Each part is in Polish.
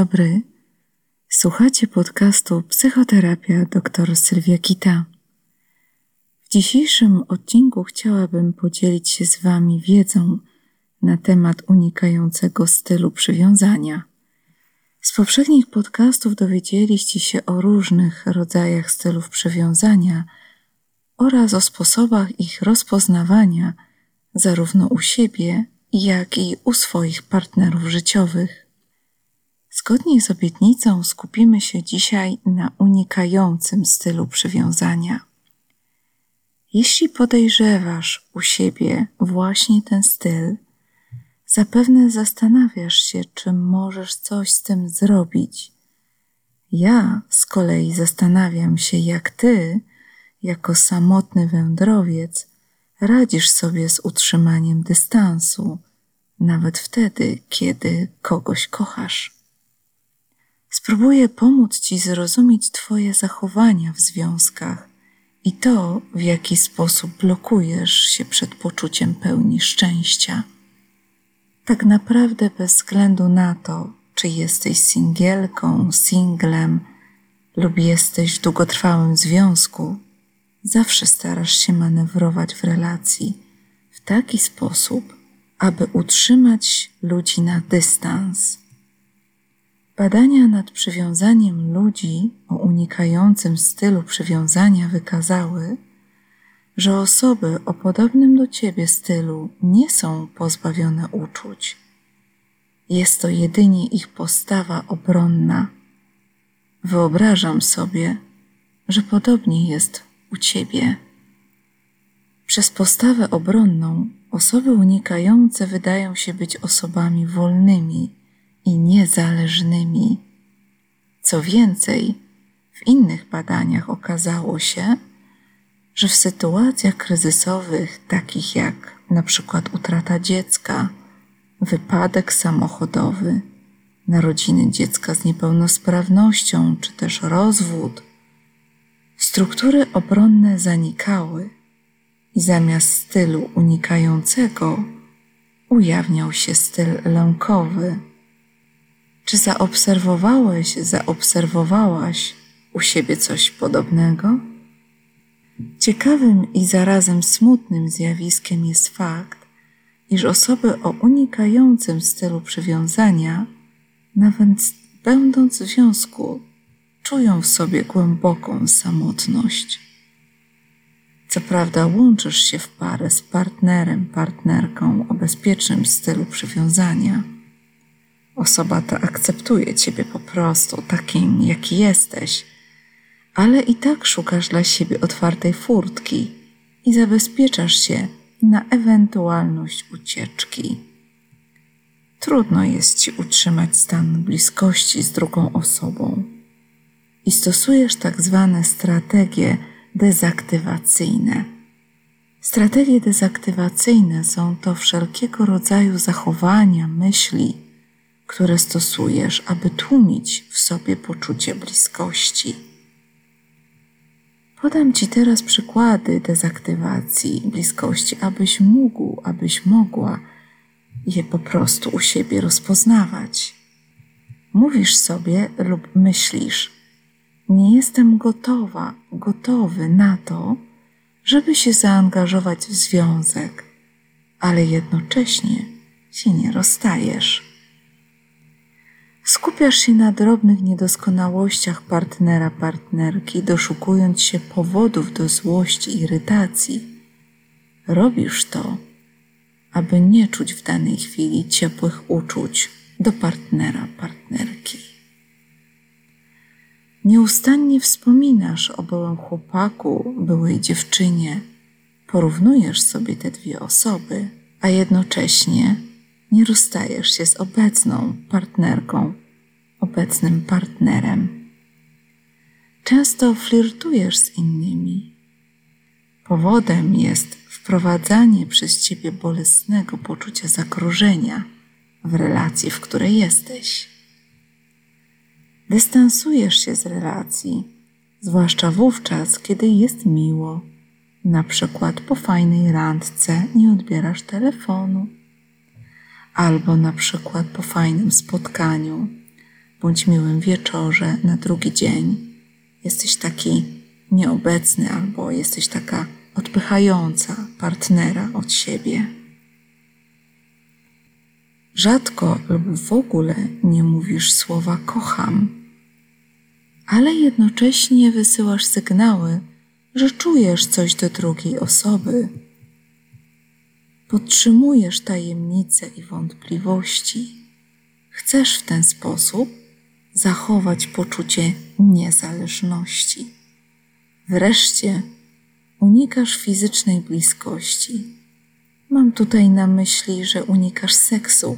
Dobry. Słuchacie podcastu Psychoterapia dr Sylwia Kita. W dzisiejszym odcinku chciałabym podzielić się z Wami wiedzą na temat unikającego stylu przywiązania. Z poprzednich podcastów dowiedzieliście się o różnych rodzajach stylów przywiązania oraz o sposobach ich rozpoznawania zarówno u siebie, jak i u swoich partnerów życiowych. Zgodnie z obietnicą skupimy się dzisiaj na unikającym stylu przywiązania. Jeśli podejrzewasz u siebie właśnie ten styl, zapewne zastanawiasz się, czy możesz coś z tym zrobić. Ja z kolei zastanawiam się, jak ty, jako samotny wędrowiec, radzisz sobie z utrzymaniem dystansu, nawet wtedy, kiedy kogoś kochasz. Spróbuję pomóc Ci zrozumieć Twoje zachowania w związkach i to, w jaki sposób blokujesz się przed poczuciem pełni szczęścia. Tak naprawdę, bez względu na to, czy jesteś singielką, singlem lub jesteś w długotrwałym związku, zawsze starasz się manewrować w relacji w taki sposób, aby utrzymać ludzi na dystans Badania nad przywiązaniem ludzi o unikającym stylu przywiązania wykazały, że osoby o podobnym do ciebie stylu nie są pozbawione uczuć. Jest to jedynie ich postawa obronna. Wyobrażam sobie, że podobnie jest u ciebie. Przez postawę obronną osoby unikające wydają się być osobami wolnymi i niezależnymi. Co więcej, w innych badaniach okazało się, że w sytuacjach kryzysowych, takich jak na przykład utrata dziecka, wypadek samochodowy, narodziny dziecka z niepełnosprawnością czy też rozwód, struktury obronne zanikały i zamiast stylu unikającego ujawniał się styl lękowy czy zaobserwowałeś, zaobserwowałaś u siebie coś podobnego? Ciekawym i zarazem smutnym zjawiskiem jest fakt, iż osoby o unikającym stylu przywiązania, nawet będąc w związku, czują w sobie głęboką samotność. Co prawda, łączysz się w parę z partnerem, partnerką o bezpiecznym stylu przywiązania Osoba ta akceptuje ciebie po prostu takim, jaki jesteś, ale i tak szukasz dla siebie otwartej furtki i zabezpieczasz się na ewentualność ucieczki. Trudno jest ci utrzymać stan bliskości z drugą osobą i stosujesz tak zwane strategie dezaktywacyjne. Strategie dezaktywacyjne są to wszelkiego rodzaju zachowania, myśli, które stosujesz, aby tłumić w sobie poczucie bliskości. Podam Ci teraz przykłady dezaktywacji bliskości, abyś mógł, abyś mogła je po prostu u siebie rozpoznawać. Mówisz sobie lub myślisz, nie jestem gotowa, gotowy na to, żeby się zaangażować w związek, ale jednocześnie się nie rozstajesz. Skupiasz się na drobnych niedoskonałościach partnera, partnerki, doszukując się powodów do złości, irytacji. Robisz to, aby nie czuć w danej chwili ciepłych uczuć do partnera, partnerki. Nieustannie wspominasz o byłym chłopaku, byłej dziewczynie, porównujesz sobie te dwie osoby, a jednocześnie nie rozstajesz się z obecną partnerką, obecnym partnerem. Często flirtujesz z innymi. Powodem jest wprowadzanie przez ciebie bolesnego poczucia zagrożenia w relacji, w której jesteś. Dystansujesz się z relacji, zwłaszcza wówczas, kiedy jest miło. Na przykład po fajnej randce nie odbierasz telefonu albo na przykład po fajnym spotkaniu bądź miłym wieczorze na drugi dzień jesteś taki nieobecny albo jesteś taka odpychająca partnera od siebie. Rzadko lub w ogóle nie mówisz słowa kocham, ale jednocześnie wysyłasz sygnały, że czujesz coś do drugiej osoby. Podtrzymujesz tajemnice i wątpliwości. Chcesz w ten sposób zachować poczucie niezależności. Wreszcie unikasz fizycznej bliskości. Mam tutaj na myśli, że unikasz seksu.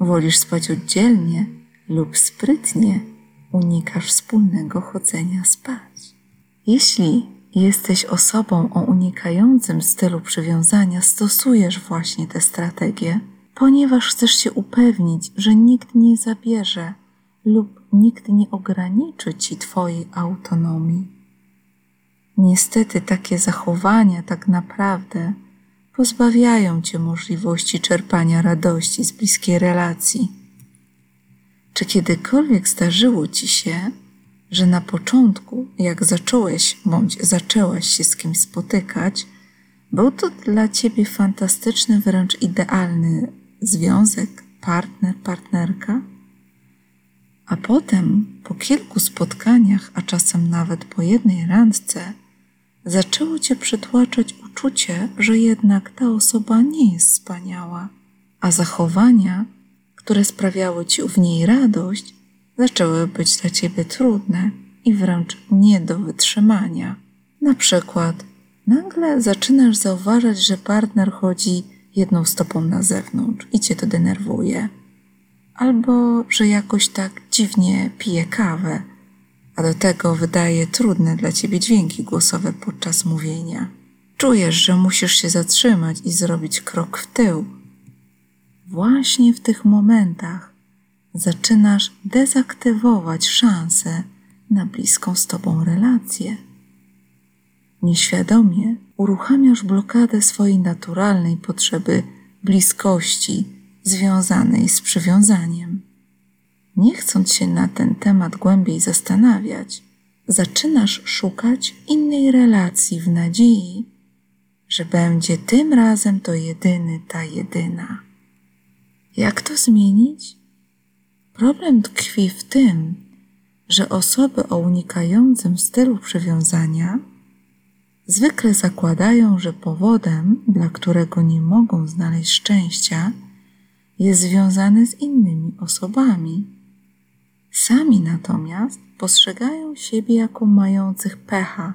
Wolisz spać oddzielnie lub sprytnie unikasz wspólnego chodzenia spać. Jeśli jesteś osobą o unikającym stylu przywiązania, stosujesz właśnie tę strategię, ponieważ chcesz się upewnić, że nikt nie zabierze lub nikt nie ograniczy ci Twojej autonomii. Niestety takie zachowania tak naprawdę pozbawiają Cię możliwości czerpania radości z bliskiej relacji. Czy kiedykolwiek zdarzyło Ci się, że na początku, jak zacząłeś bądź zaczęłaś się z kimś spotykać, był to dla Ciebie fantastyczny, wręcz idealny związek, partner, partnerka? A potem, po kilku spotkaniach, a czasem nawet po jednej randce, zaczęło cię przytłaczać uczucie, że jednak ta osoba nie jest wspaniała, a zachowania, które sprawiały ci w niej radość, zaczęły być dla ciebie trudne i wręcz nie do wytrzymania. Na przykład, nagle zaczynasz zauważać, że partner chodzi jedną stopą na zewnątrz i cię to denerwuje, albo że jakoś tak dziwnie pije kawę a do tego wydaje trudne dla ciebie dźwięki głosowe podczas mówienia. Czujesz, że musisz się zatrzymać i zrobić krok w tył. Właśnie w tych momentach zaczynasz dezaktywować szanse na bliską z tobą relację. Nieświadomie uruchamiasz blokadę swojej naturalnej potrzeby bliskości związanej z przywiązaniem nie chcąc się na ten temat głębiej zastanawiać, zaczynasz szukać innej relacji w nadziei, że będzie tym razem to jedyny, ta jedyna. Jak to zmienić? Problem tkwi w tym, że osoby o unikającym stylu przywiązania zwykle zakładają, że powodem, dla którego nie mogą znaleźć szczęścia, jest związany z innymi osobami. Sami natomiast postrzegają siebie jako mających pecha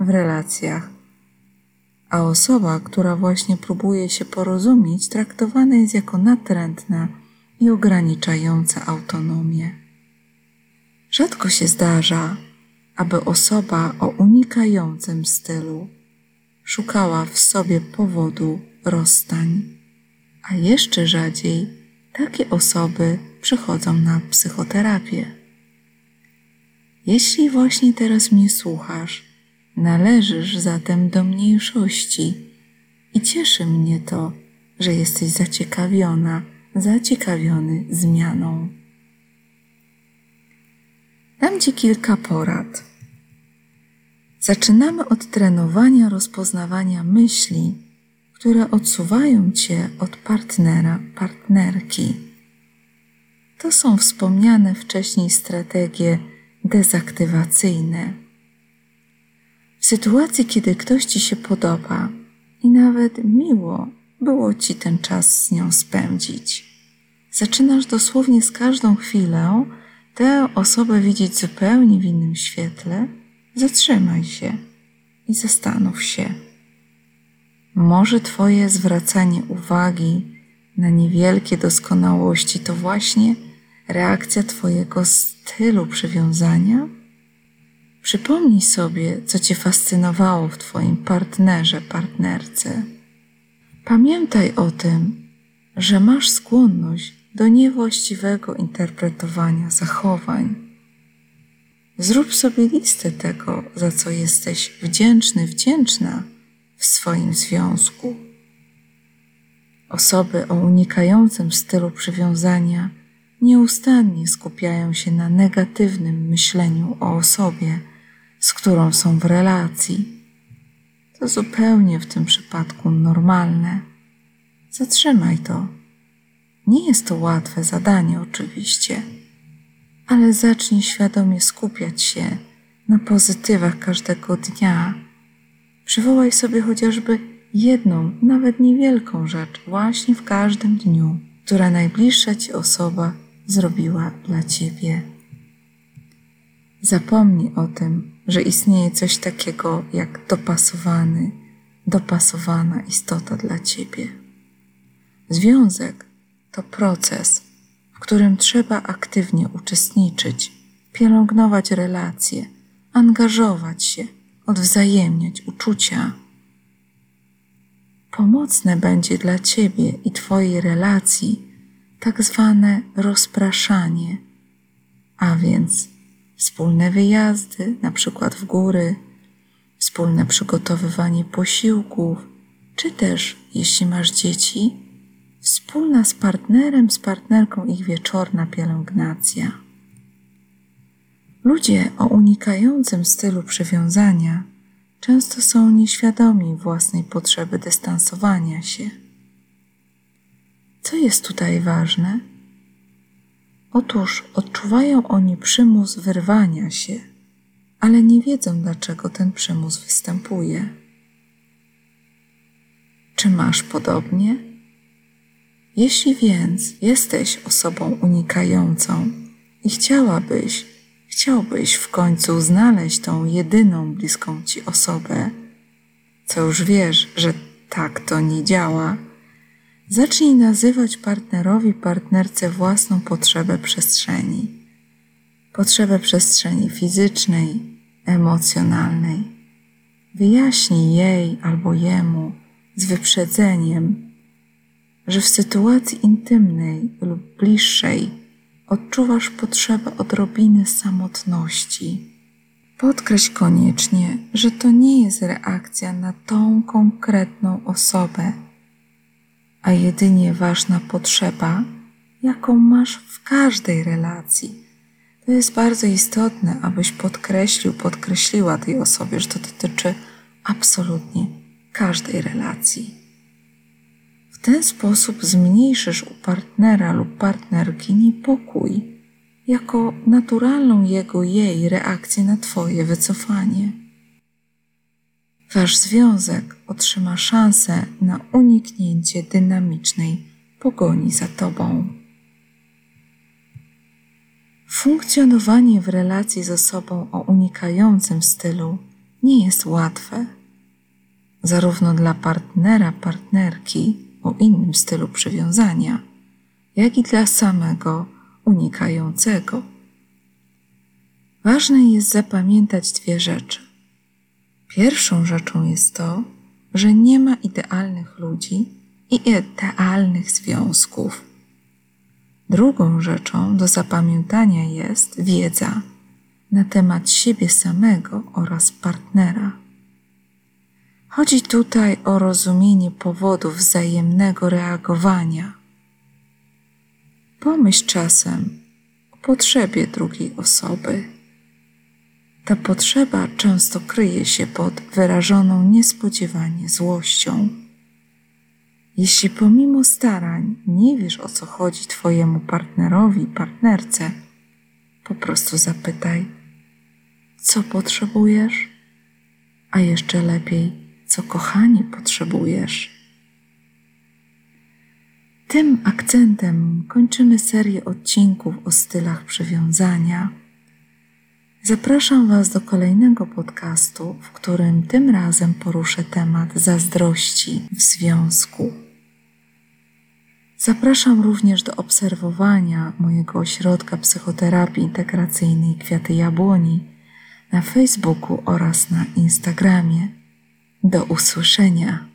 w relacjach, a osoba, która właśnie próbuje się porozumieć, traktowana jest jako natrętna i ograniczająca autonomię. Rzadko się zdarza, aby osoba o unikającym stylu szukała w sobie powodu rozstań, a jeszcze rzadziej takie osoby przychodzą na psychoterapię. Jeśli właśnie teraz mnie słuchasz, należysz zatem do mniejszości i cieszy mnie to, że jesteś zaciekawiona, zaciekawiony zmianą. Dam Ci kilka porad. Zaczynamy od trenowania rozpoznawania myśli które odsuwają cię od partnera, partnerki. To są wspomniane wcześniej strategie dezaktywacyjne. W sytuacji, kiedy ktoś ci się podoba i nawet miło było ci ten czas z nią spędzić, zaczynasz dosłownie z każdą chwilę tę osobę widzieć zupełnie w innym świetle, zatrzymaj się i zastanów się może Twoje zwracanie uwagi na niewielkie doskonałości to właśnie reakcja Twojego stylu przywiązania? Przypomnij sobie, co Cię fascynowało w Twoim partnerze, partnerce. Pamiętaj o tym, że masz skłonność do niewłaściwego interpretowania zachowań. Zrób sobie listę tego, za co jesteś wdzięczny, wdzięczna w swoim związku. Osoby o unikającym stylu przywiązania nieustannie skupiają się na negatywnym myśleniu o osobie, z którą są w relacji. To zupełnie w tym przypadku normalne. Zatrzymaj to. Nie jest to łatwe zadanie, oczywiście, ale zacznij świadomie skupiać się na pozytywach każdego dnia. Przywołaj sobie chociażby jedną, nawet niewielką rzecz właśnie w każdym dniu, która najbliższa ci osoba zrobiła dla ciebie. Zapomnij o tym, że istnieje coś takiego jak dopasowany, dopasowana istota dla ciebie. Związek to proces, w którym trzeba aktywnie uczestniczyć, pielęgnować relacje, angażować się, odwzajemniać uczucia. Pomocne będzie dla Ciebie i Twojej relacji tak zwane rozpraszanie, a więc wspólne wyjazdy, na przykład w góry, wspólne przygotowywanie posiłków, czy też, jeśli masz dzieci, wspólna z partnerem, z partnerką ich wieczorna pielęgnacja. Ludzie o unikającym stylu przywiązania często są nieświadomi własnej potrzeby dystansowania się. Co jest tutaj ważne? Otóż odczuwają oni przymus wyrwania się, ale nie wiedzą, dlaczego ten przymus występuje. Czy masz podobnie? Jeśli więc jesteś osobą unikającą i chciałabyś, chciałbyś w końcu znaleźć tą jedyną bliską ci osobę, co już wiesz, że tak to nie działa, zacznij nazywać partnerowi, partnerce własną potrzebę przestrzeni. Potrzebę przestrzeni fizycznej, emocjonalnej. Wyjaśnij jej albo jemu z wyprzedzeniem, że w sytuacji intymnej lub bliższej odczuwasz potrzebę odrobiny samotności. Podkreśl koniecznie, że to nie jest reakcja na tą konkretną osobę, a jedynie ważna potrzeba, jaką masz w każdej relacji. To jest bardzo istotne, abyś podkreślił, podkreśliła tej osobie, że to dotyczy absolutnie każdej relacji ten sposób zmniejszysz u partnera lub partnerki niepokój jako naturalną jego jej reakcję na Twoje wycofanie. Wasz związek otrzyma szansę na uniknięcie dynamicznej pogoni za Tobą. Funkcjonowanie w relacji z osobą o unikającym stylu nie jest łatwe, zarówno dla partnera, partnerki, o innym stylu przywiązania, jak i dla samego unikającego. Ważne jest zapamiętać dwie rzeczy. Pierwszą rzeczą jest to, że nie ma idealnych ludzi i idealnych związków. Drugą rzeczą do zapamiętania jest wiedza na temat siebie samego oraz partnera. Chodzi tutaj o rozumienie powodów wzajemnego reagowania. Pomyśl czasem o potrzebie drugiej osoby. Ta potrzeba często kryje się pod wyrażoną niespodziewanie złością. Jeśli pomimo starań nie wiesz o co chodzi Twojemu partnerowi, partnerce, po prostu zapytaj, co potrzebujesz, a jeszcze lepiej, co kochanie potrzebujesz. Tym akcentem kończymy serię odcinków o stylach przywiązania. Zapraszam Was do kolejnego podcastu, w którym tym razem poruszę temat zazdrości w związku. Zapraszam również do obserwowania mojego ośrodka psychoterapii integracyjnej Kwiaty Jabłoni na Facebooku oraz na Instagramie. Do usłyszenia.